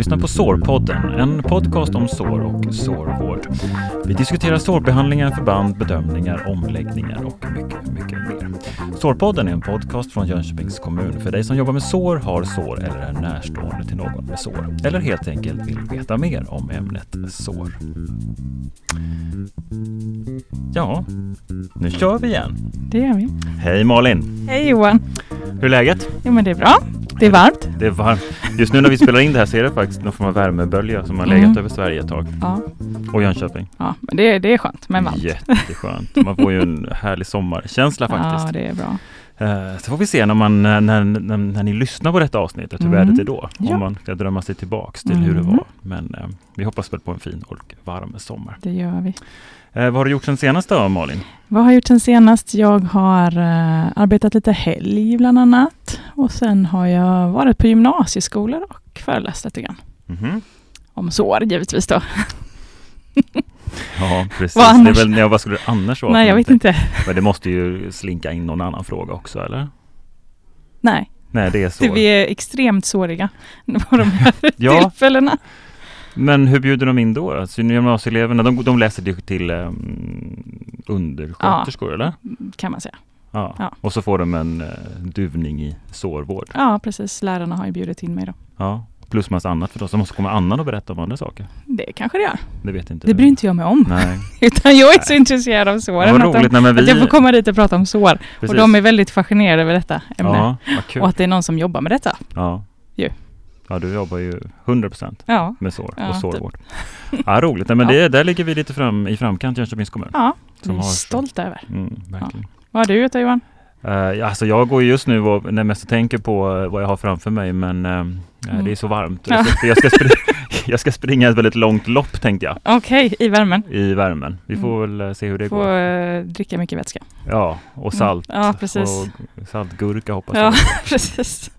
lyssnar på Sårpodden, en podcast om sår och sårvård. Vi diskuterar sårbehandlingar, förband, bedömningar, omläggningar och mycket, mycket mer. Sårpodden är en podcast från Jönköpings kommun för dig som jobbar med sår, har sår eller är närstående till någon med sår. Eller helt enkelt vill veta mer om ämnet sår. Ja, nu kör vi igen. Det gör vi. Hej Malin! Hej Johan! Hur är läget? Jo men det är bra. Det är varmt. Det är varmt. Just nu när vi spelar in det här så är det faktiskt någon form av värmebölja som har legat Mm. över Sverige ett tag. Ja, Och Jönköping. ja men det, det är skönt men varmt. Jätteskönt. Man får ju en härlig sommarkänsla Ja, faktiskt. det är bra. Eh, Så får vi se när, man, när, när, när, när ni lyssnar på detta avsnittet hur Mm. vädret är då. Ja. Om man ska drömma sig tillbaks till hur det Mm. var. Men eh, vi hoppas väl på en fin och varm sommar. Det gör vi. Eh, vad har du gjort sen senast då Malin? Vad har jag gjort sen senast? Jag har eh, arbetat lite helg bland annat. Och sen har jag varit på gymnasieskolor och föreläst lite grann. Mhm. Om sår givetvis då. Ja precis. Vad annars? väl, ja, vad skulle det annars vara? Nej, jag vet inte. Men det måste ju slinka in någon annan fråga också eller? Nej, Nej det är så. vi är extremt såriga på de här Ja. tillfällena. Men hur bjuder de in då? Alltså, gymnasieeleverna, de, de läser det till um, undersköterskor eller? Kan man säga. Ja. Ja. Och så får de en uh, duvning i sårvård. Ja, precis. Lärarna har ju bjudit in mig då. Ja. Plus massa annat förstås. Så måste komma annan och berätta om andra saker. Det kanske det gör. Det vet inte Det du. bryr inte jag mig om. Nej. Utan jag är Nej. så intresserad av såren. Ja, vad att, de, roligt. Nej, vi... att jag får komma dit och prata om sår. Precis. Och de är väldigt fascinerade över detta ämne. Ja. Och att det är någon som jobbar med detta. Ja. Ju. Ja, du jobbar ju 100% Ja, med sår Ja, och typ. sårvård. Ja, roligt. Nej, men Ja. det, där ligger vi lite fram, i framkant Jönköpings kommun. ja Som vi är har- stolta över. Mm, verkligen. Vad har du gjort då Johan? Uh, ja, alltså jag går ju just nu och när mest tänker på eh, vad jag har framför mig men eh, Mm. det är så varmt. Ja. Så jag, ska spri- jag ska springa ett väldigt långt lopp tänkte jag Okej, i värmen. i värmen. Vi får Mm. väl se hur det Få går. eh, dricka mycket vätska. Ja, och salt. Mm. Ja, precis. Och saltgurka hoppas Ja, jag. precis.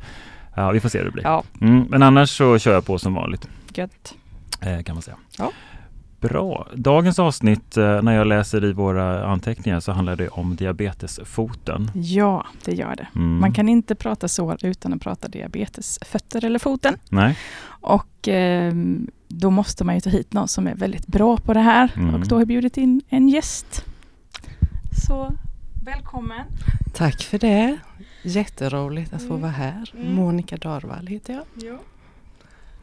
Ja, vi får se hur det blir. Ja, Mm, men annars så kör jag på som vanligt gött. eh, kan man säga. Ja. Bra. Dagens avsnitt eh, när jag läser i våra anteckningar så handlar det om diabetesfoten. Ja, det gör det. Mm. Man kan inte prata sår utan att prata diabetes, fötter eller foten. Nej. Och eh, då måste man ju ta hit någon som är väldigt bra på det här. Mm. Och då har jag bjudit in en gäst. Så välkommen. Tack för det. Jätteroligt att få Mm. vara här. Mm. Monica Darvall heter jag.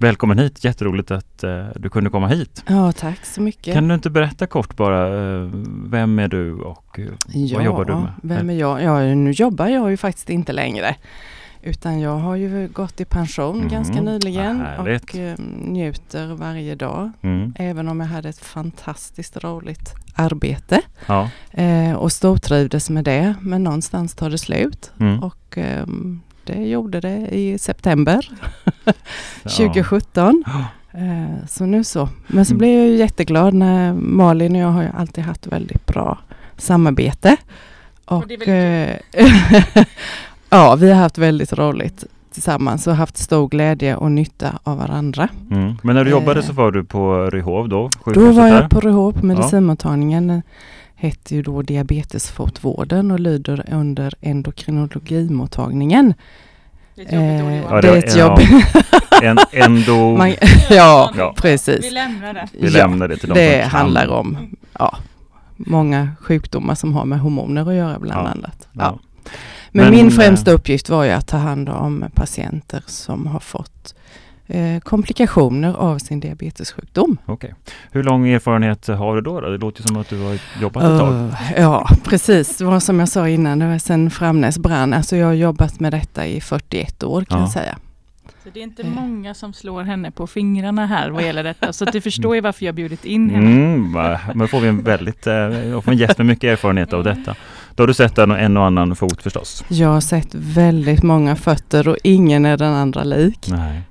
Välkommen hit. Jätteroligt att eh, du kunde komma hit. Ja, tack så mycket. Kan du inte berätta kort bara, eh, vem är du och eh, vad jobbar du med? Vem är jag? Ja, nu jobbar jag ju faktiskt inte längre. Utan jag har ju gått i pension Mm, ganska nyligen härligt. och eh, njuter varje dag. Mm. Även om jag hade ett fantastiskt roligt arbete Ja. eh, och stortrivdes med det. Men någonstans tar det slut Mm. och ehm, det gjorde det i september Ja. 2017. Ja. Eh, Så nu så. Men så Mm. blev jag ju jätteglad när Malin och jag har ju alltid haft väldigt bra samarbete. Och, det är väldigt eh, ja, vi har haft väldigt roligt tillsammans och haft stor glädje och nytta av varandra. Mm. Men när du Eh. jobbade så var du på Ryhov då? Då var där? jag på Ryhov på medicinmottagningen. Ja. Hette ju då diabetesfotvården och lyder under endokrinologimottagningen. Det är ett jobbigt ord, Eh. Ja, det det är ett jobb. En endo... Man, ja, Ja. precis. Vi lämnar det. Vi Ja, lämnar det till de som Det handlar om ja, många sjukdomar som har med hormoner att göra bland Ja. annat. Ja. Men, Men, min eh, främsta uppgift var ju att ta hand om patienter som har fått eh, komplikationer av sin diabetessjukdom. Okej. Hur lång erfarenhet har du då? då? Det låter som att du har jobbat ett tag. Uh, ja, precis. Det var som jag sa innan, det var sen Framnäs brann. Alltså jag har jobbat med detta i 41 år kan Ja. jag säga. Så det är inte Eh. många som slår henne på fingrarna här vad gäller detta. Så att du förstår ju varför jag bjudit in henne. Mm, men får vi en väldigt, eh, får en gäst med mycket erfarenhet av detta. Då har du sett en, en och annan fot förstås? Jag har sett väldigt många fötter och ingen är den andra lik.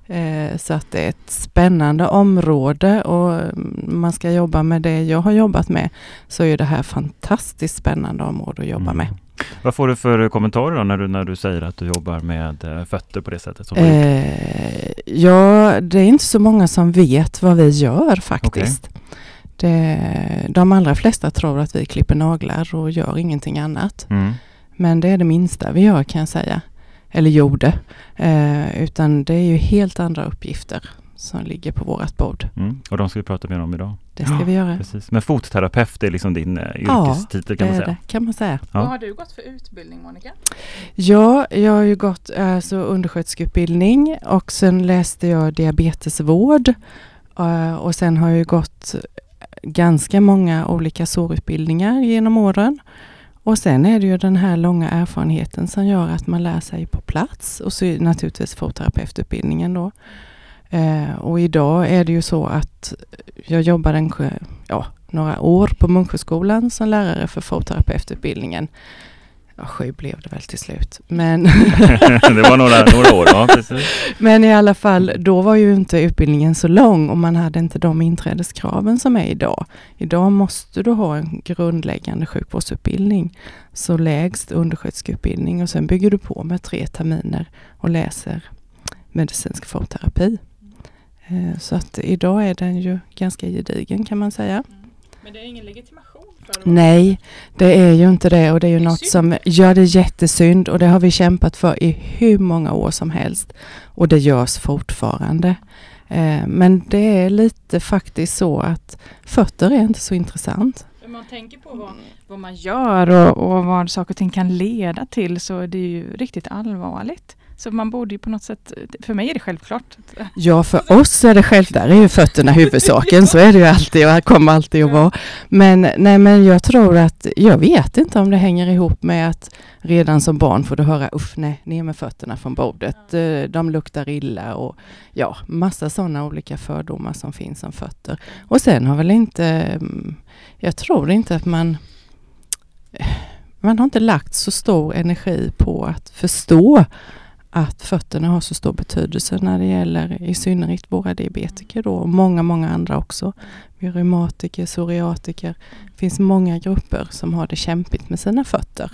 Eh, Så att det är ett spännande område och man ska jobba med det jag har jobbat med så är det här fantastiskt spännande område att jobba med. Mm. Vad får du för kommentarer när du, när du säger att du jobbar med eh, fötter på det sättet? Som? Eh, ja, det är inte så många som vet vad vi gör faktiskt. Det, de allra flesta tror att vi klipper naglar och gör ingenting annat. Mm. Men det är det minsta vi gör kan jag säga. Eller gjorde. Eh, utan det är ju helt andra uppgifter som ligger på vårt bord. Mm. Och de ska vi prata mer om idag. Det ska vi göra. Precis. Men fotterapeut är liksom din eh, yrkestitel kan man det är säga. det kan man säga. Ja. Vad har du gått för utbildning Monica? Ja, jag har ju gått alltså, undersköterskeutbildning och sen läste jag diabetesvård. Eh, och sen har jag ju gått ganska många olika sårutbildningar genom åren. Och sen är det ju den här långa erfarenheten som gör att man lär sig på plats och så naturligtvis fotterapeututbildningen då. Eh, och idag är det ju så att jag jobbar en, ja, några år på Munksjöskolan som lärare för fotterapeututbildningen. Ja, sju blev det väl till slut. Men, det var några, några år, ja men i alla fall, då var ju inte utbildningen så lång och man hade inte de inträdeskraven som är idag. Idag måste du ha en grundläggande sjukvårdsutbildning, så lägst undersköterskeutbildning och sen bygger du på med tre terminer och läser medicinsk fotterapi. Eh, Så att idag är den ju ganska gedigen kan man säga. Men det är ingen legitimation Nej, det är ju inte det och det är ju Det är något synd. som gör det jättesynd och det har vi kämpat för i hur många år som helst och det görs fortfarande. Eh, Men det är lite faktiskt så att fötter är inte så intressant. Om man tänker på vad, vad man gör och, och vad saker och ting kan leda till så är det ju riktigt allvarligt. Så man borde ju på något sätt, för mig är det självklart. Ja, för oss är det själv, där är ju fötterna huvudsaken, så är det ju alltid och kommer alltid att vara. Men, nej, men jag tror att, jag vet inte om det hänger ihop med att redan som barn får du höra uff nej, ner med fötterna från bordet, Eh, de luktar illa och ja, massa sådana olika fördomar som finns om fötter. Och sen har väl inte, mm, jag tror inte att man man har inte lagt så stor energi på att förstå att fötterna har så stor betydelse när det gäller i synnerhet våra diabetiker då och många, många andra också. Vi har reumatiker, psoriatiker. Det finns många grupper som har det kämpigt med sina fötter.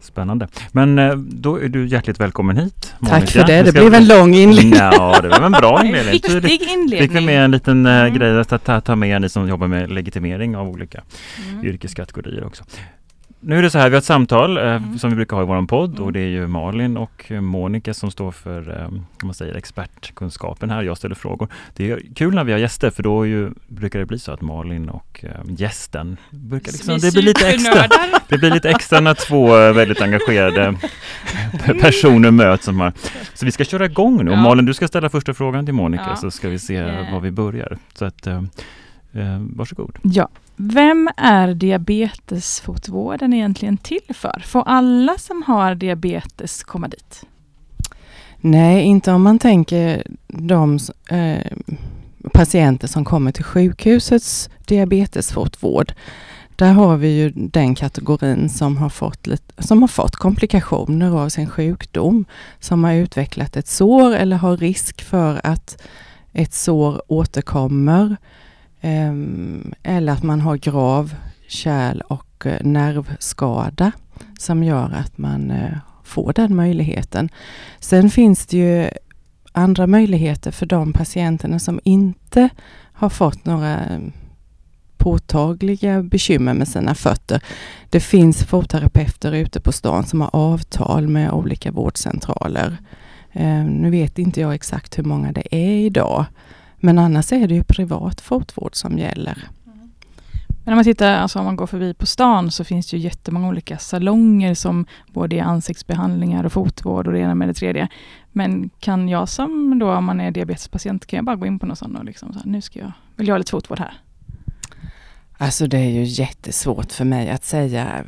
Spännande. Men eh, då är du hjärtligt välkommen hit. Tack Monica. för det, det blev en lång inledning. Ja, det var en bra inledning. Viktig Tydligt. inledning. Fick vi med en liten eh, Mm. grej att ta, ta med ni som jobbar med legitimering av olika Mm. yrkeskategorier också. Nu är det så här, vi har ett samtal eh, Mm. som vi brukar ha i vår podd Mm. och det är ju Malin och eh, Monica som står för eh, man säger, expertkunskapen här. Jag ställer frågor. Det är kul när vi har gäster för då ju, brukar det bli så att Malin och eh, gästen brukar liksom, det blir lite extra. Det blir lite extra när två eh, väldigt engagerade personer möts. Som har. Så vi ska köra igång nu. Ja. Malin, du ska ställa första frågan till Monica Ja. så ska vi se Eh. var vi börjar. Så att, eh, varsågod. Ja. Vem är diabetesfotvården egentligen till för? Får alla som har diabetes komma dit? Nej, inte om man tänker de eh, patienter som kommer till sjukhusets diabetesfotvård. Där har vi ju den kategorin som har fått, lite, som har fått komplikationer av sin sjukdom, som har utvecklat ett sår eller har risk för att ett sår återkommer Ehm, eller att man har grav kärl och eh, nervskada som gör att man eh, får den möjligheten. Sen finns det ju andra möjligheter för de patienterna som inte har fått några ehm, påtagliga bekymmer med sina fötter. Det finns fotterapeuter ute på stan som har avtal med olika vårdcentraler. Ehm, nu vet inte jag exakt hur många det är idag. Men annars är det ju privat fotvård som gäller. Men om man tittar, alltså om man går förbi på stan så finns det ju jättemånga olika salonger som både är ansiktsbehandlingar och fotvård och det ena med det tredje. Men kan jag som då, om man är diabetespatient, kan jag bara gå in på någon sån och liksom så här, nu ska jag, vill jag ha lite fotvård här? Alltså det är ju jättesvårt för mig att säga.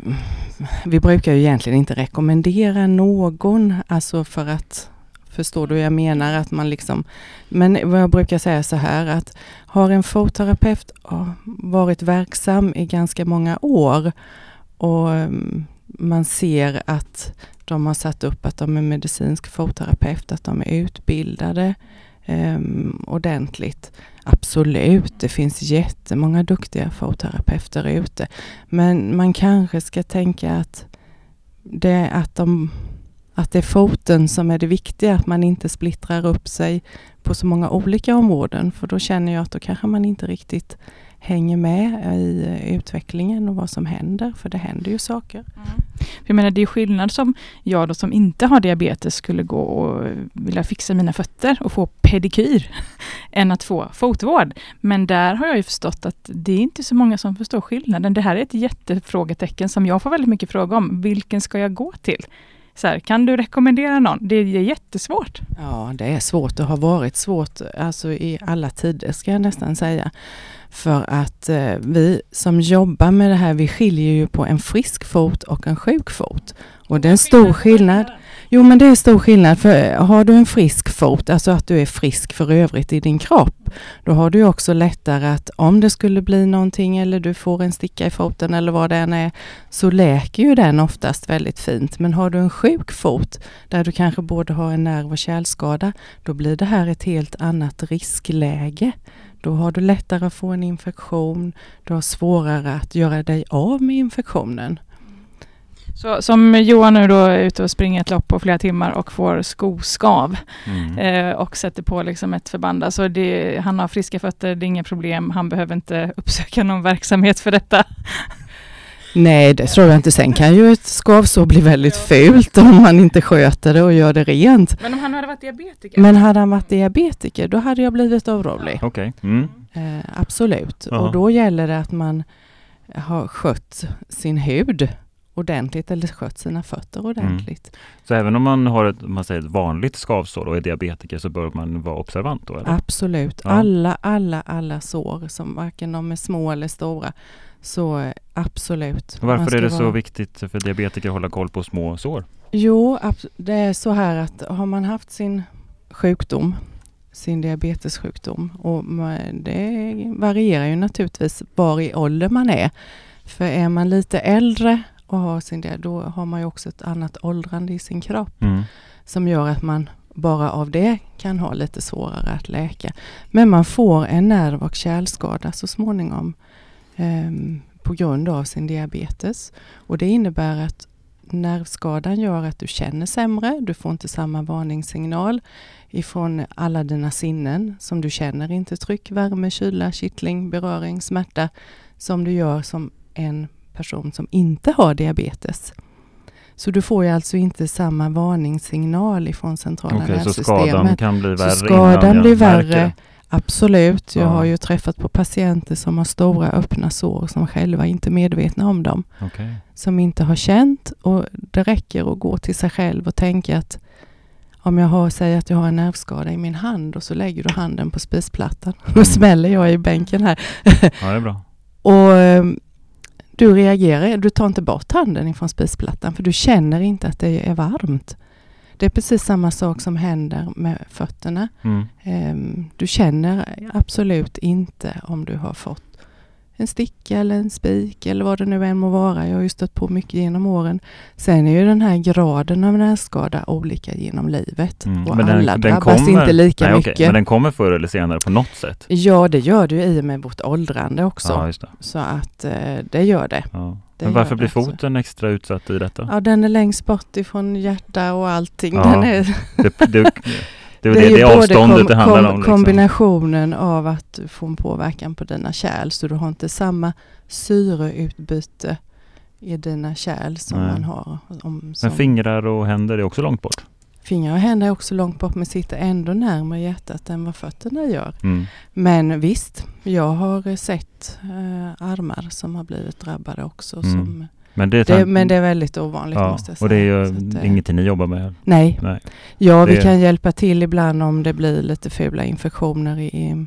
Vi brukar ju egentligen inte rekommendera någon, alltså för att Förstår du? Jag menar att man liksom... Men vad jag brukar säga så här att har en fotterapeut varit verksam i ganska många år och mm, man ser att de har satt upp att de är medicinsk fotterapeut, att de är utbildade um, ordentligt. Absolut, det finns jättemånga duktiga fotterapeuter ute. Men man kanske ska tänka att det, att, de, att det är foten som är det viktiga, att man inte splittrar upp sig på så många olika områden. För då känner jag att då kanske man inte riktigt hänger med i eh, utvecklingen och vad som händer, för det händer ju saker. Mm. Jag menar det är skillnad som jag då som inte har diabetes skulle gå och vilja fixa mina fötter och få pedikyr än att få fotvård. Men där har jag ju förstått att det är inte så många som förstår skillnaden. Det här är ett jättefrågetecken som jag får väldigt mycket fråga om. Vilken ska jag gå till? Så här, kan du rekommendera någon? Det är jättesvårt. Ja, det är svårt och har varit svårt alltså i alla tider ska jag nästan säga. För att eh, vi som jobbar med det här, vi skiljer ju på en frisk fot och en sjuk fot. Och det är en stor skillnad. Jo men det är stor skillnad för har du en frisk fot, alltså att du är frisk för övrigt i din kropp, då har du också lättare att om det skulle bli någonting eller du får en sticka i foten eller vad det än är, så läker ju den oftast väldigt fint. Men har du en sjuk fot där du kanske både har en nerv och kärlskada, då blir det här ett helt annat riskläge. Då har du lättare att få en infektion, du har svårare att göra dig av med infektionen. Så som Johan nu då är ute och springer ett lopp på flera timmar och får skoskav mm. eh, och sätter på liksom ett förband. Alltså det, han har friska fötter, det är inga problem. Han behöver inte uppsöka någon verksamhet för detta. Nej, det tror jag inte. Sen kan ju ett skavsår bli väldigt fult om man inte sköter det och gör det rent. Men om han hade varit diabetiker? Men hade han varit diabetiker, då hade jag blivit orolig. Ja. Okay. Mm. Eh, absolut. Ja. Och då gäller det att man har skött sin hud ordentligt eller skött sina fötter ordentligt. Mm. Så även om man har ett, man säger ett vanligt skavsår och är diabetiker så bör man vara observant då? Eller? Absolut. Ja. Alla, alla, alla sår, som varken de är små eller stora, så absolut. Och varför är det vara... så viktigt för diabetiker att hålla koll på små sår? Jo, det är så här att har man haft sin sjukdom, sin diabetessjukdom, och det varierar ju naturligtvis var i ålder man är. För är man lite äldre och har sin det, då har man ju också ett annat åldrande i sin kropp mm. som gör att man bara av det kan ha lite svårare att läka. Men man får en nerv och kärlskada så småningom eh, på grund av sin diabetes. Och det innebär att nervskadan gör att du känner sämre, du får inte samma varningssignal ifrån alla dina sinnen som du känner, inte tryck, värme, kyla, kittling, beröring, smärta, som du gör som en person som inte har diabetes. Så du får ju alltså inte samma varningssignal ifrån centrala okay, nervsystemet. Så skadan kan bli värre? Så skadan blir värre, absolut. Jag ja. har ju träffat på patienter som har stora öppna sår som själva inte är medvetna om dem. Okay. Som inte har känt och det räcker att gå till sig själv och tänka att om jag har, säger att jag har en nervskada i min hand och så lägger du handen på spisplattan. Mm. Då smäller jag i bänken här. Ja, det är bra. och ehm, du reagerar, du tar inte bort handen ifrån spisplattan för du känner inte att det är varmt. Det är precis samma sak som händer med fötterna. Mm. Ehm, du känner absolut inte om du har fått en sticka eller en spik eller vad det nu än må vara. Jag har ju stött på mycket genom åren. Sen är ju den här graden av nässkada olika genom livet mm. och men alla den, drabbas kommer, inte lika nej, mycket. Okay. Men den kommer förr eller senare på något sätt? Ja, det gör det ju i och med vårt åldrande också. Ja, Så att eh, det gör det. Ja. det men varför blir foten så. extra utsatt i detta? Ja, den är längst bort ifrån hjärta och allting. Ja, den är det, det, Det är det, det, det avståndet kom, det handlar kom, om. Liksom. Kombinationen av att du får en påverkan på dina kärl så du har inte samma syreutbyte i dina kärl som Nej. man har. Om, som Men fingrar och händer är också långt bort? Fingrar och händer är också långt bort men sitter ändå närmare hjärtat än vad fötterna gör. Mm. Men visst, jag har sett äh, armar som har blivit drabbade också. Mm. Som, men det, det, men det är väldigt ovanligt ja, måste jag säga. Och det är ju att, ingenting ni jobbar med? Nej. nej. Ja, det vi kan hjälpa till ibland om det blir lite fula infektioner i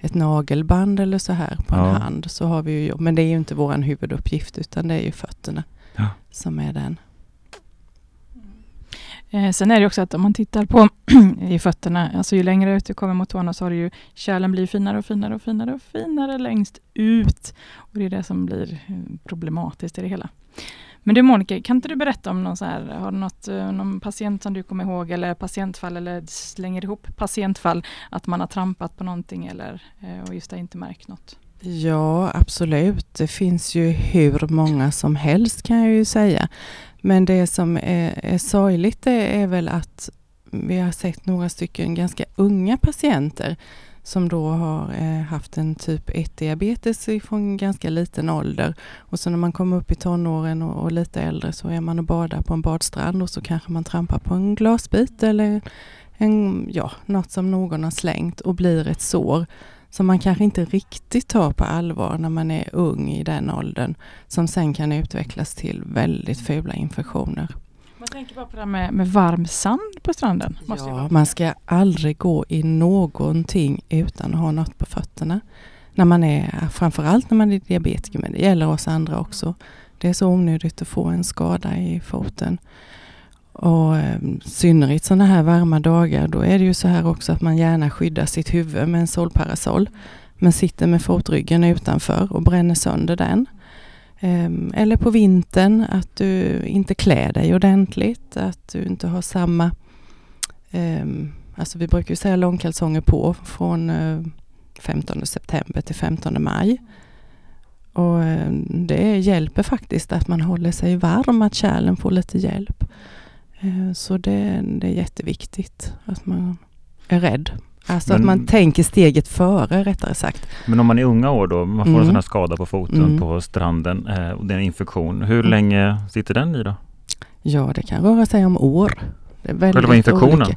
ett nagelband eller så här på ja. en hand. Så har vi ju Men det är ju inte vår huvuduppgift utan det är ju fötterna ja. som är den. Eh, sen är det också att om man tittar på i fötterna, alltså ju längre ut du kommer mot tårna så har du ju kärlen blir finare och finare och finare och finare längst ut. Och Det är det som blir eh, problematiskt i det hela. Men du Monica, kan inte du berätta om någon så här, har du något, eh, någon patient som du kommer ihåg eller patientfall eller slänger ihop patientfall att man har trampat på någonting eller eh, och just inte märkt något? Ja, absolut. Det finns ju hur många som helst kan jag ju säga. Men det som är, är sorgligt det är väl att vi har sett några stycken ganska unga patienter som då har eh, haft en typ 1-diabetes från ganska liten ålder. Och så när man kommer upp i tonåren och, och, lite äldre så är man och badar på en badstrand och så kanske man trampar på en glasbit eller en, ja, något som någon har slängt och blir ett sår som man kanske inte riktigt tar på allvar när man är ung i den åldern som sen kan utvecklas till väldigt fula infektioner. Man tänker bara på det här med, med varm sand på stranden. ja, man ska aldrig gå i någonting utan att ha något på fötterna. När man är, framförallt när man är diabetiker, men det gäller oss andra också. Det är så onödigt att få en skada i foten. Och eh, synnerhet sådana här varma dagar, då är det ju så här också att man gärna skyddar sitt huvud med en solparasoll. Men sitter med fotryggen utanför och bränner sönder den. Ehm, eller på vintern att du inte klär dig ordentligt, att du inte har samma... Ehm, alltså vi brukar ju säga långkalsonger på från eh, 15 september till 15 maj. Och ehm, det hjälper faktiskt att man håller sig varm, att kärlen får lite hjälp. Uh, så det, det är jätteviktigt att man är rädd. Alltså men, att man tänker steget före rättare sagt. Men om man är unga år då, man får mm. en sån här skada på foten mm. på stranden eh, och det är en infektion. Hur mm. länge sitter den i då? Ja, det kan röra sig om år. Själva infektionen?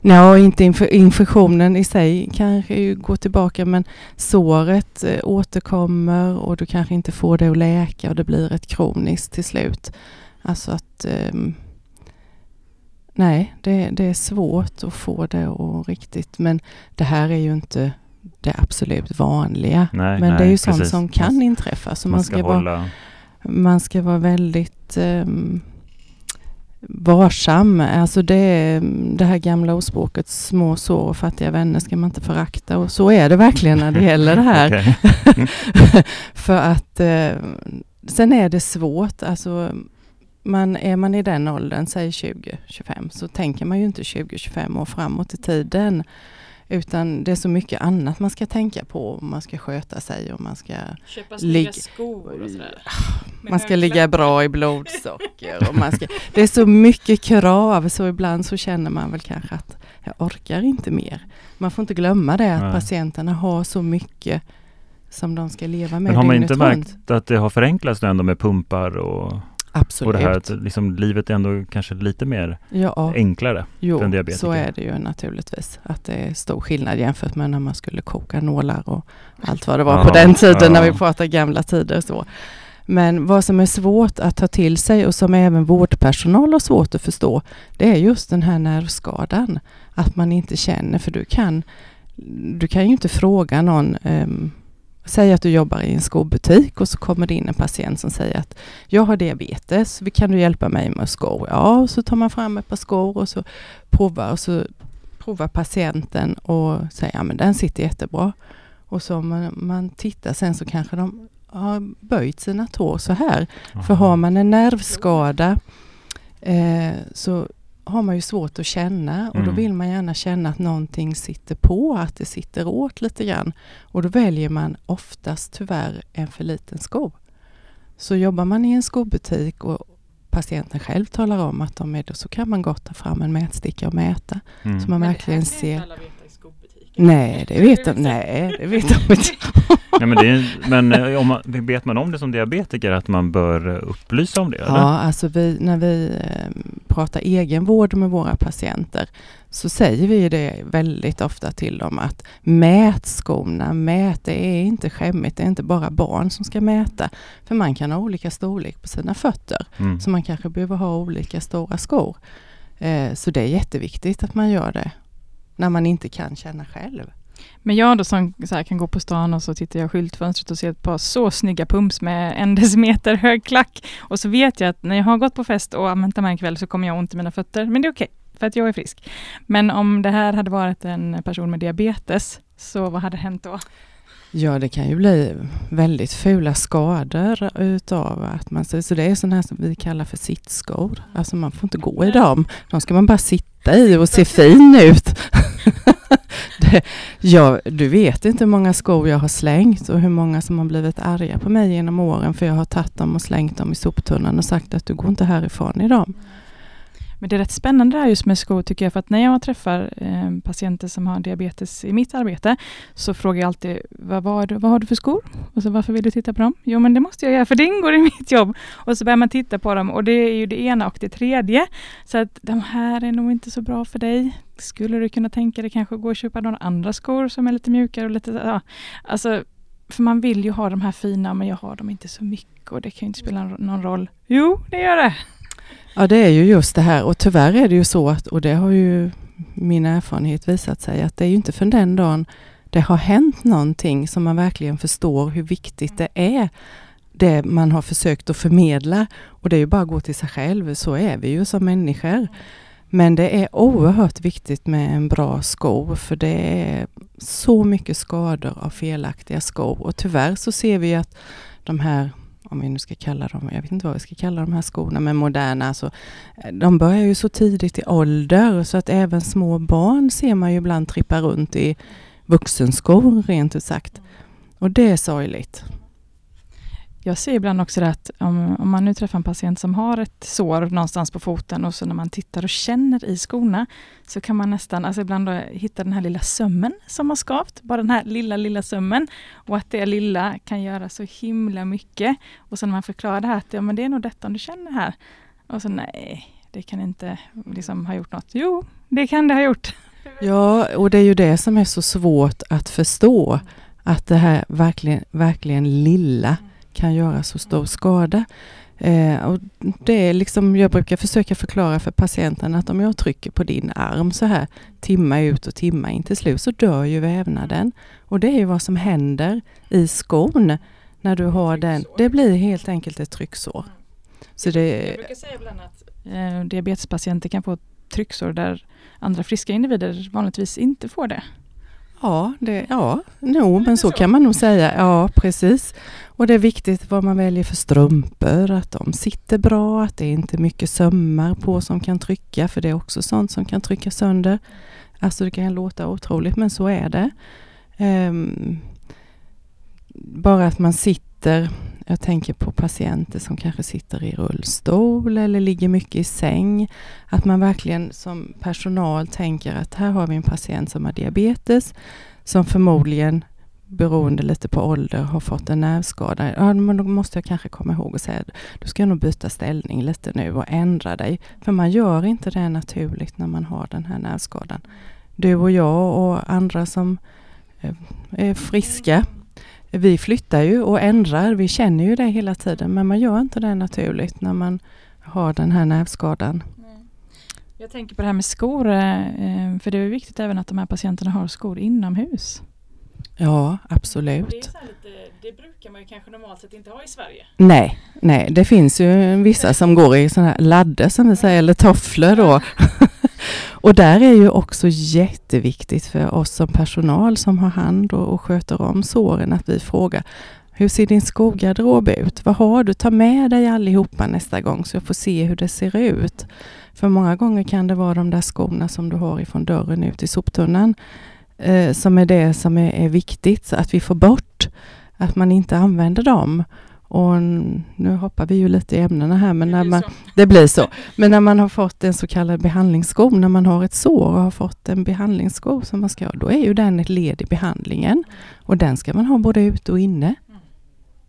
Nej, inte inf infektionen i sig kanske ju går tillbaka men såret eh, återkommer och du kanske inte får det att läka och det blir ett kroniskt till slut. Alltså att eh, Nej, det, det, är svårt att få det att riktigt, men det här är ju inte det absolut vanliga. Nej, men nej, det är ju sånt precis. som kan inträffa. Så man, man ska, ska vara, man ska vara väldigt um, varsam. Alltså det, det här gamla ordspråket små sår och fattiga vänner ska man inte förakta. Och så är det verkligen när det gäller det här. För att eh, sen är det svårt. Alltså man, är man i den åldern, säg 20-25, så tänker man ju inte 20-25 år framåt i tiden. Utan det är så mycket annat man ska tänka på. Man ska sköta sig och man ska... Köpa snygga skor och sådär. Man ska ligga bra i blodsocker. och man ska, det är så mycket krav så ibland så känner man väl kanske att jag orkar inte mer. Man får inte glömma det att Nej. patienterna har så mycket som de ska leva med Men har man inte märkt att det har förenklats ändå med pumpar och Absolut. Och det här att liksom, livet är ändå kanske lite mer ja. enklare jo, för en diabetiker. så är det ju naturligtvis. Att det är stor skillnad jämfört med när man skulle koka nålar och allt vad det var ja, på den tiden ja. när vi pratar gamla tider. Så. Men vad som är svårt att ta till sig och som även vårdpersonal har svårt att förstå, det är just den här nervskadan. Att man inte känner, för du kan, du kan ju inte fråga någon um, Säg att du jobbar i en skobutik och så kommer det in en patient som säger att jag har diabetes, kan du hjälpa mig med skor? Ja, så tar man fram ett par skor och så provar, och så provar patienten och säger ja men den sitter jättebra. Och så om man, man tittar sen så kanske de har böjt sina tår så här. Aha. För har man en nervskada eh, så har man ju svårt att känna och mm. då vill man gärna känna att någonting sitter på, att det sitter åt lite grann. Och då väljer man oftast tyvärr en för liten sko. Så jobbar man i en skobutik och patienten själv talar om att de är det så kan man gott ta fram en mätsticka och mäta. Mm. Så man verkligen ser... Nej, det vet de, nej, det vet de inte. ja, men, är, men eh, om man, vet man om det som diabetiker att man bör eh, upplysa om det? Eller? Ja, alltså vi, när vi eh, pratar egenvård med våra patienter så säger vi det väldigt ofta till dem att mät skorna, mät, det är inte skämmigt, det är inte bara barn som ska mäta. För man kan ha olika storlek på sina fötter, mm. så man kanske behöver ha olika stora skor. Så det är jätteviktigt att man gör det när man inte kan känna själv. Men jag då som här, kan gå på stan och så tittar jag skyltfönstret och ser ett par så snygga pumps med en decimeter hög klack. Och så vet jag att när jag har gått på fest och använt dem en kväll så kommer jag ont i mina fötter. Men det är okej, okay, för att jag är frisk. Men om det här hade varit en person med diabetes, så vad hade hänt då? Ja, det kan ju bli väldigt fula skador utav att man... Så det är sådana här som vi kallar för sittskor. Alltså man får inte gå i dem. De ska man bara sitta i och se fin ut. det, ja, du vet inte hur många skor jag har slängt och hur många som har blivit arga på mig genom åren för jag har tagit dem och slängt dem i soptunnan och sagt att du går inte härifrån i dem. Men det är rätt spännande det här just med skor tycker jag, för att när jag träffar eh, patienter som har diabetes i mitt arbete, så frågar jag alltid, vad, vad, vad har du för skor? Och så varför vill du titta på dem? Jo, men det måste jag göra, för det ingår i mitt jobb. Och så börjar man titta på dem och det är ju det ena och det tredje. Så att de här är nog inte så bra för dig. Skulle du kunna tänka dig kanske gå och köpa några andra skor som är lite mjukare och lite, ja, alltså för man vill ju ha de här fina, men jag har dem inte så mycket och det kan ju inte spela någon roll. Jo, det gör det. Ja, det är ju just det här och tyvärr är det ju så att, och det har ju min erfarenhet visat sig, att det är ju inte för den dagen det har hänt någonting som man verkligen förstår hur viktigt det är det man har försökt att förmedla. Och det är ju bara att gå till sig själv, så är vi ju som människor. Men det är oerhört viktigt med en bra sko för det är så mycket skador av felaktiga skor och tyvärr så ser vi att de här om vi nu ska kalla dem, jag vet inte vad vi ska kalla de här skorna, men moderna, alltså, de börjar ju så tidigt i ålder så att även små barn ser man ju ibland trippa runt i vuxenskor rent ut sagt. Och det är sorgligt. Jag ser ibland också det att om, om, man nu träffar en patient som har ett sår någonstans på foten och så när man tittar och känner i skorna så kan man nästan, alltså ibland hitta den här lilla sömmen som har skavt, bara den här lilla, lilla sömmen och att det lilla kan göra så himla mycket. Och sen när man förklarar det här att ja, men det är nog detta om du känner här. Och så nej, det kan inte liksom ha gjort något. Jo, det kan det ha gjort. Ja, och det är ju det som är så svårt att förstå. Att det här verkligen, verkligen lilla kan göra så stor skada. Eh, och det är liksom, jag brukar försöka förklara för patienten att om jag trycker på din arm så här timma ut och timma in till slut så dör ju vävnaden. Och det är ju vad som händer i skon när du har den. Det blir helt enkelt ett trycksår. Så det, jag brukar säga ibland att eh, diabetespatienter kan få trycksår där andra friska individer vanligtvis inte får det. Ja, det, ja no, men så kan man nog säga. Ja, precis. Och det är viktigt vad man väljer för strumpor, att de sitter bra, att det inte är mycket sömmar på som kan trycka, för det är också sånt som kan trycka sönder. Alltså det kan låta otroligt, men så är det. Um, bara att man sitter, jag tänker på patienter som kanske sitter i rullstol eller ligger mycket i säng. Att man verkligen som personal tänker att här har vi en patient som har diabetes som förmodligen beroende lite på ålder, har fått en nervskada. Ja, men då måste jag kanske komma ihåg och säga du ska nog byta ställning lite nu och ändra dig. För man gör inte det naturligt när man har den här nervskadan. Du och jag och andra som eh, är friska, vi flyttar ju och ändrar. Vi känner ju det hela tiden, men man gör inte det naturligt när man har den här nervskadan. Jag tänker på det här med skor, eh, för det är viktigt även att de här patienterna har skor inomhus. Ja, absolut. Det, lite, det, brukar man ju kanske normalt sett inte ha i Sverige. Nej, nej, det finns ju vissa som går i sådana här ladder som vi säger, eller tofflor då. och där är ju också jätteviktigt för oss som personal som har hand och, och sköter om såren att vi frågar hur ser din skogarderob ut? Vad har du? Ta med dig allihopa nästa gång så jag får se hur det ser ut. För många gånger kan det vara de där skorna som du har ifrån dörren ut i soptunnan eh, som är det som är, är, viktigt, så att vi får bort att man inte använder dem. Och nu hoppar vi ju lite i ämnena här, men det, när man, det blir så. Men när man har fått en så kallad behandlingssko, när man har ett sår och har fått en behandlingssko som man ska ha, då är ju den ett led i behandlingen. Och den ska man ha både ute och inne.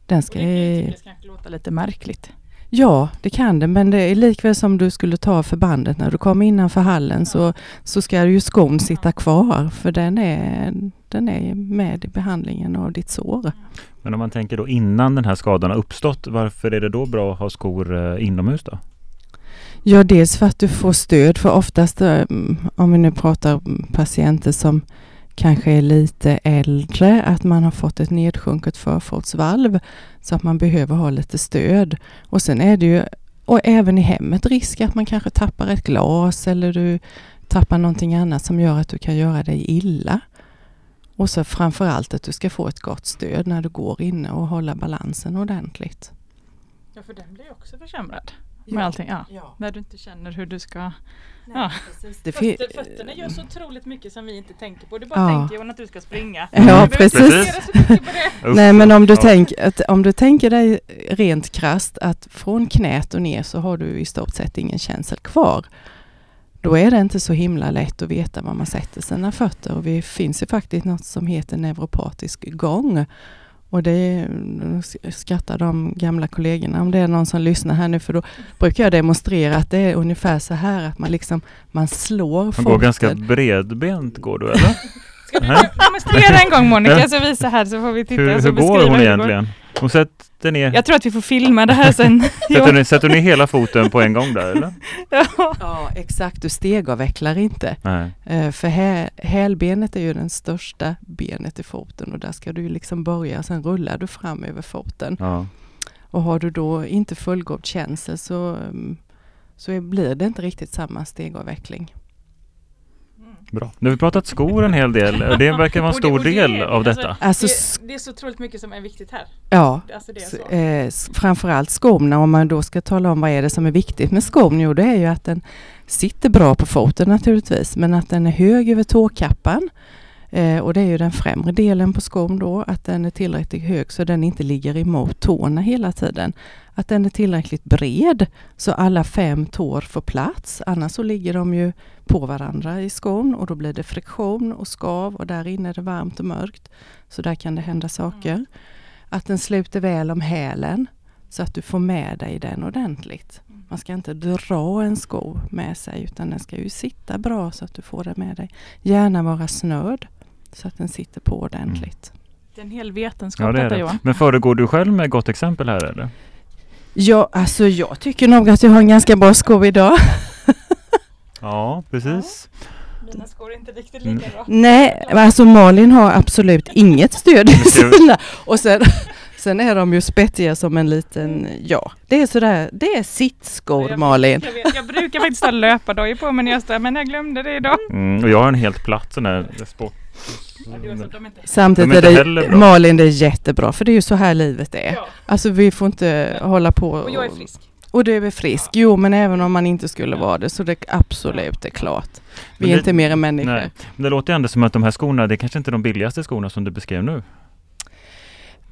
Den ska... Och det, det ska låta lite märkligt. Ja, det kan det, men det är likväl som du skulle ta förbandet när du kommer innanför hallen så, så ska ju skon sitta kvar för den är, den är med i behandlingen av ditt sår. Men om man tänker då innan den här skadan har uppstått, varför är det då bra att ha skor eh, inomhus då? Ja, dels för att du får stöd, för oftast eh, om vi nu pratar patienter som kanske är lite äldre, att man har fått ett nedsjunket förfotsvalv så att man behöver ha lite stöd. Och sen är det ju, och även i hemmet, risk att man kanske tappar ett glas eller du tappar någonting annat som gör att du kan göra dig illa. Och så framför allt att du ska få ett gott stöd när du går inne och hålla balansen ordentligt. Ja, för den blir också försämrad med ja, allting. Ja. ja. När du inte känner hur du ska... Nej, ja. Det Fötter, fötterna gör så otroligt mycket som vi inte tänker på. Du bara ja. tänker att du ska springa. Ja, precis. Nej, men om du, tänk, att, om du tänker dig rent krast att från knät och ner så har du i stort sett ingen känsel kvar. då är det inte så himla lätt att veta var man sätter sina fötter. Och det finns ju faktiskt något som heter neuropatisk gång. Och det skrattar de gamla kollegorna om det är någon som lyssnar här nu för då brukar jag demonstrera att det är ungefär så här att man liksom man slår Man går ganska bredbent går du eller? Ska du demonstrera en gång Monica, så visa här så får vi titta. Hur, så hur går hon hur egentligen? Hon sätter ner, Jag tror att vi får filma det här sen. sätter, ni, sätter ni hela foten på en gång där eller? Ja. Ja exakt, du stegavvecklar inte. Nej. Eh, För hä, hälbenet är ju den största benet i foten och där ska du ju liksom börja, sen rullar du fram över foten. Ja. Och har du då inte fullgod känsel så, mm, så blir det inte riktigt samma stegavveckling. Bra. Nu har vi pratat skor en hel del och det verkar vara en stor det- del av alltså, detta. Alltså, det, det är så otroligt mycket som är viktigt här. ja, Alltså det är s- så. eh, framförallt skorna, om man då ska tala om vad är det som är viktigt med skon, jo det är ju att den sitter bra på foten naturligtvis, men att den är hög över tåkappan. Eh, och det är ju den främre delen på skon då, att den är tillräckligt hög så den inte ligger emot tårna hela tiden. Att den är tillräckligt bred så alla fem tår får plats, annars så ligger de ju på varandra i skon och då blir det friktion och skav och där inne är det varmt och mörkt. Så där kan det hända saker. Att den sluter väl om hälen så att du får med dig den ordentligt. Man ska inte dra en sko med sig utan den ska ju sitta bra så att du får den med dig. Gärna vara snörd så att den sitter på ordentligt. Det är en hel vetenskap Ja, det är detta det. Johan. Men föregår du själv med gott exempel här eller? Ja, alltså jag tycker nog att jag har en ganska bra sko idag. Ja, precis. Mina skor är inte riktigt Mm. lika bra. Nej, alltså Malin har absolut inget stöd i ser- sina. Och sen, sen är de ju spettiga som en liten, ja, det är sådär, det är sittskor Jag- Malin. Jag, vet, jag brukar faktiskt ha löpardojor på mig när jag står men jag glömde det idag. Mm, och jag har en helt platt sån här sport. Ja, det Samtidigt De är det. Malin det är jättebra för det är ju så här livet är. Ja, Alltså vi får inte hålla på och jag är frisk. och du är frisk? Jo men även om man inte skulle vara det så det är absolut det är klart. Vi Men är det- inte mer än människor. Nej. Men det låter ändå som att de här skorna, det är kanske inte är de billigaste skorna som du beskrev nu.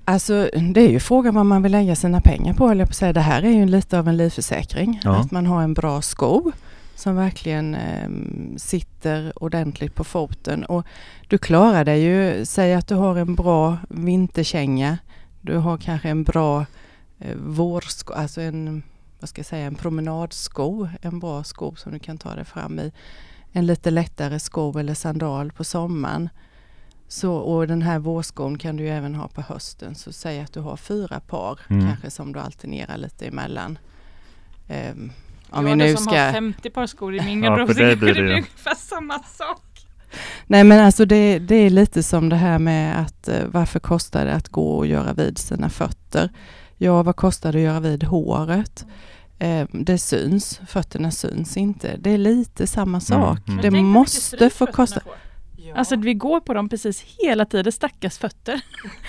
Alltså det är ju frågan vad man vill lägga sina pengar på höll jag på att säga. Det här är ju lite av en livförsäkring. Ja. Att man har en bra sko som verkligen eh, sitter ordentligt på foten. Och du klarar dig ju, säg att du har en bra vinterkänga. Du har kanske en bra eh, vårsko, alltså en, vad ska jag säga, en promenadsko. En bra sko som du kan ta dig fram i. En lite lättare sko eller sandal på sommaren. Så, och den här vårskon kan du ju även ha på hösten. Så säg att du har fyra par Mm. kanske som du alternerar lite emellan. Um, om jag vi nu som ska... har 50 par skor i min Ja, garderob för så blir det det blir ju- ungefär samma sak. Nej men alltså det, det är lite som det här med att eh, varför kostar det att gå och göra vid sina fötter? Ja, vad kostar det att göra vid håret? Eh, det syns, fötterna syns inte. Det är lite samma sak. mm. Det måste få kosta. Får. Alltså vi går på dem precis hela tiden, stackars fötter.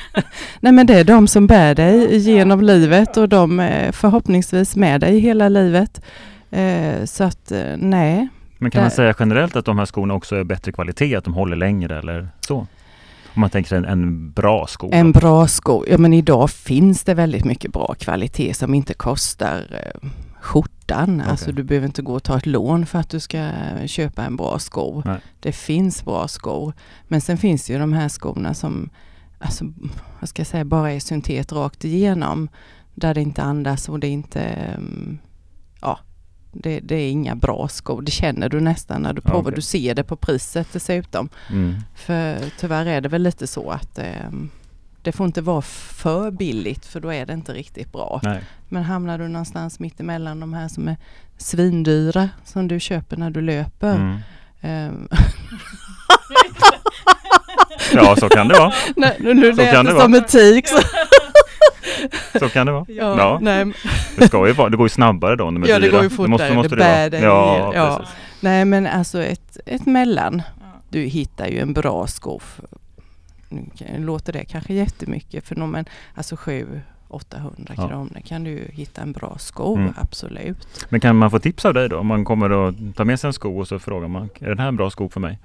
Nej men det är de som bär dig genom livet och de är förhoppningsvis med dig hela livet. Eh, så att eh, nej, Men kan man säga generellt att de här skorna också är bättre kvalitet, att de håller längre eller så? Om man tänker sig en, en bra sko. En bra sko. Ja men idag finns det väldigt mycket bra kvalitet som inte kostar eh, skjortan. Okej. Alltså du behöver inte gå och ta ett lån för att du ska köpa en bra sko. Nej. Det finns bra skor. Men sen finns det ju de här skorna som, alltså vad ska jag säga, bara är syntet rakt igenom. Där det inte andas och det är inte, mm, ja, det, det är inga bra skor. Det känner du nästan när du provar. okej. Du ser det på priset dessutom. Mm. För tyvärr är det väl lite så att eh, det får inte vara för billigt för då är det inte riktigt bra. Nej. Men hamnar du någonstans mitt emellan de här som är svindyra som du köper när du löper. Mm. ehm, Ja, så kan det vara. nej, nu nu Så lät kan det som en tik. Så, Så kan det vara. ja, Ja. Nej, Det ska ju vara, det går ju snabbare då när de är Ja, det dyra. går ju fortare. måste, måste Det vara. bär dig Ja. Ja. nej men alltså ett, ett mellan. Du hittar ju en bra sko. Nu låter det kanske jättemycket för någon men alltså 7 800 Ja. kronor kan du hitta en bra sko, Mm. absolut. Men kan man få tips av dig då? Om man kommer och tar med sig en sko och så frågar man, är den här en bra sko för mig?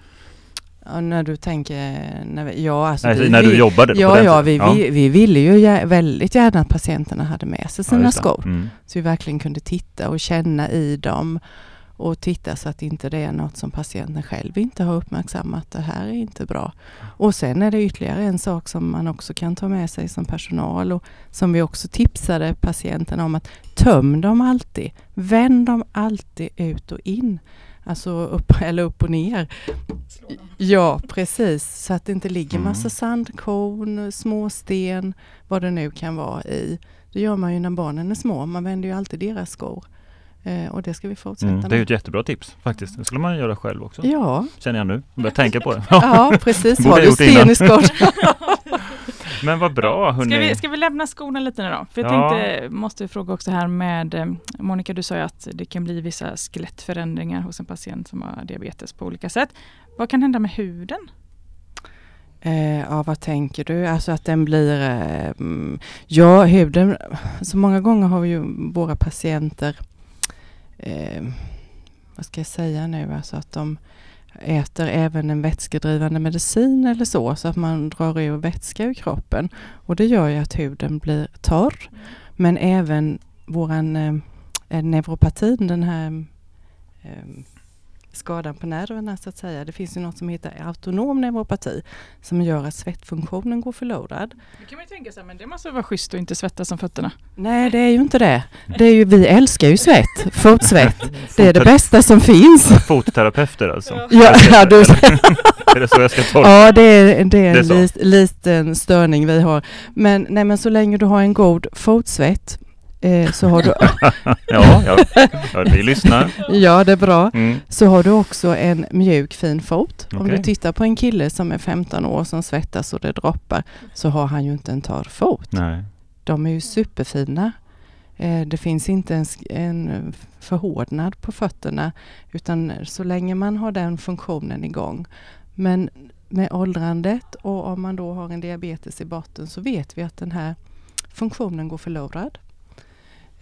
Ja, när du tänker, när vi, ja alltså Nej, vi, när du vi, jobbade på Ja, den ja, vi, Vi, vi ville ju gär, väldigt gärna att patienterna hade med sig sina det. skor. Mm. Så vi verkligen kunde titta och känna i dem. Och titta så att inte det är något som patienten själv inte har uppmärksammat. Det här är inte bra. Och sen är det ytterligare en sak som man också kan ta med sig som personal och som vi också tipsade patienten om att töm dem alltid. Vänd dem alltid ut och in. Alltså upp eller upp och ner. Ja, precis. Så att det inte ligger Mm. massa sandkorn, småsten, vad det nu kan vara i. Det gör man ju när barnen är små. Man vänder ju alltid deras skor. Eh, och det ska vi fortsätta Mm, det är med. ett jättebra tips faktiskt. Det skulle man göra själv också. Ja, Känner jag nu. Jag börjar tänka på det. ja precis. Har du skott? Men vad bra Ska hörni. vi, ska vi lämna skorna lite nu då? För jag Ja. tänkte, måste fråga också här med eh, Monica, du sa ju att det kan bli vissa skelettförändringar hos en patient som har diabetes på olika sätt. Vad kan hända med huden? Eh, ja, vad tänker du? Alltså att den blir... Eh, mm, ja, huden... Så många gånger har vi ju våra patienter... Eh, vad ska jag säga nu? Alltså att de äter även en vätskedrivande medicin eller så, så att man drar ur vätska ur kroppen. Och det gör ju att huden blir torr. Men även våran eh, eh, neuropatin, den här eh, skadan på nerverna så att säga. Det finns ju något som heter autonom neuropati som gör att svettfunktionen går förlorad. Det kan man ju tänka sig, men det måste vara schysst att inte svettas om fötterna. Nej, det är ju inte det. det är ju, vi älskar ju svett, fotsvett. Det är det bästa som finns. Fotterapeuter alltså. Ja, ja, du, Är det så jag ska tolka? ja det är, det är Det är en så. lit, liten störning vi har. Men, nej, men så länge du har en god fotsvett eh, så har du, Ja, ja, ja, vi lyssnar. ja det är bra, Mm. så har du också en mjuk fin fot. Om du tittar på en kille som är 15 år som svettas och det droppar så har han ju inte en torr fot. Nej. De är ju superfina. Eh, Det finns inte en, en förhårdnad på fötterna utan så länge man har den funktionen igång. Men med åldrandet och om man då har en diabetes i botten så vet vi att den här funktionen går förlorad.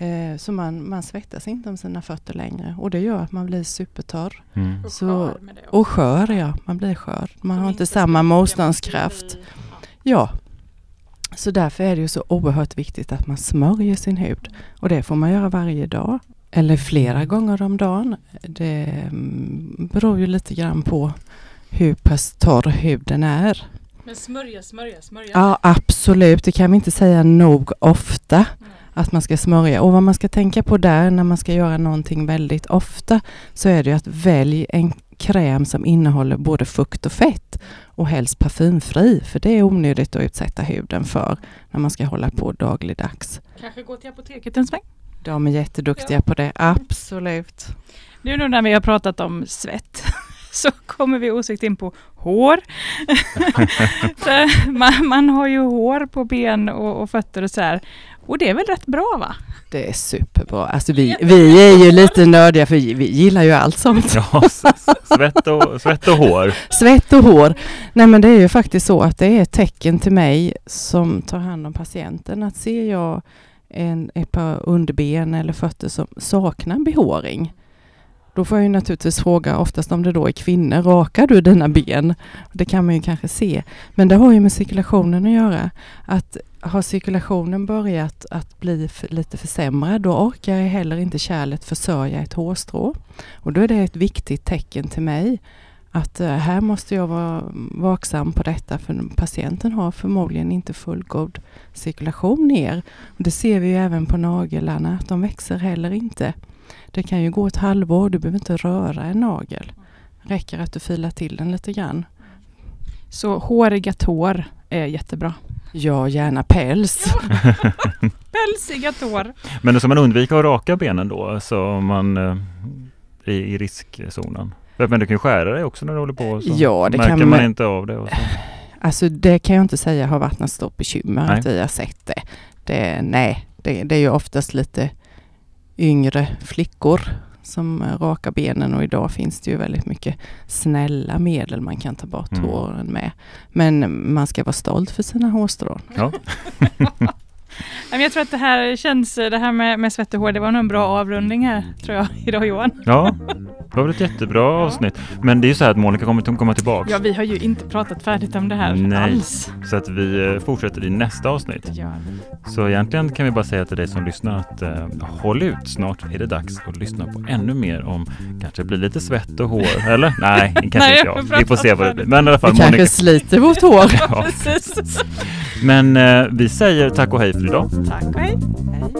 Eh, Så man, man svettas inte om sina fötter längre och det gör att man blir supertorr. Mm. Och Så- skör med det också. Och skör ja, man blir skör. Man Som har inte samma motståndskraft. Ja. Så därför är det ju så oerhört viktigt att man smörjer sin hud. Och det får man göra varje dag. Eller flera gånger om dagen. Det mm, beror ju lite grann på hur pass torr huden är. Men smörja, smörja, smörja. Ja, absolut. Det kan vi inte säga nog ofta Nej. Att man ska smörja. Och vad man ska tänka på där när man ska göra någonting väldigt ofta så är det ju att välj en kräm som innehåller både fukt och fett och helst parfymfri för det är onödigt att utsätta huden för när man ska hålla på dagligdags. Kanske gå till apoteket en sväng. De är jätteduktiga på det, absolut. Nu då när vi har pratat om svett så kommer vi osökt in på hår. man, man har ju hår på ben och, och fötter och så här. Och det är väl rätt bra va? Det är superbra. Alltså vi, vi är ju lite nördiga för vi gillar ju allt sånt. Ja, svett och, svett och hår. Svett och hår. Nej men det är ju faktiskt så att det är ett tecken till mig som tar hand om patienten att ser jag en, ett par underben eller fötter som saknar behåring. Då får jag ju naturligtvis fråga, oftast om det då är kvinnor, rakar du dina ben? Det kan man ju kanske se. Men det har ju med cirkulationen att göra. Att har cirkulationen börjat att bli för, lite försämrad, då orkar jag heller inte kärlet försörja ett hårstrå. Och då är det ett viktigt tecken till mig att eh, här måste jag vara vaksam på detta för patienten har förmodligen inte fullgod cirkulation ner. Och det ser vi ju även på naglarna, att de växer heller inte. Det kan ju gå ett halvår, du behöver inte röra en nagel. räcker att du filar till den lite grann. Så håriga tår är jättebra. Ja, gärna päls. Pälsiga tår. Men då ska man undvika att raka benen då, så man eh, är i riskzonen? Men du kan ju skära dig också när du håller på. Så Ja, det märker kan man man- inte av det. Och så. Alltså det kan jag inte säga har varit något stort bekymmer Nej. att vi har sett det. det nej, det, det är ju oftast lite yngre flickor som eh, rakar benen och idag finns det ju väldigt mycket snälla medel man kan ta bort Mm. håren med. Men man ska vara stolt för sina hårstrån. Ja. Men jag tror att det här känns, det här med, med svett och hår, det var nog en bra avrundning här, tror jag, idag Johan. Ja, det var väl ett jättebra avsnitt. Men det är ju så här att Monica kommer att komma tillbaka. Ja, vi har ju inte pratat färdigt om det här Nej. alls. Så att vi eh, fortsätter i nästa avsnitt. Ja. Så egentligen kan vi bara säga till dig som lyssnar att eh, håll ut. Snart är det dags att lyssna på ännu mer om kanske blir lite svett och hår. Eller? Nej, kanske Nej, inte jag. Vi får se vad det blir. Men i alla fall Vi kanske Monica. sliter vårt hår. Ja. Precis. Men eh, vi säger tack och hej för idag. Tack och hej. hej.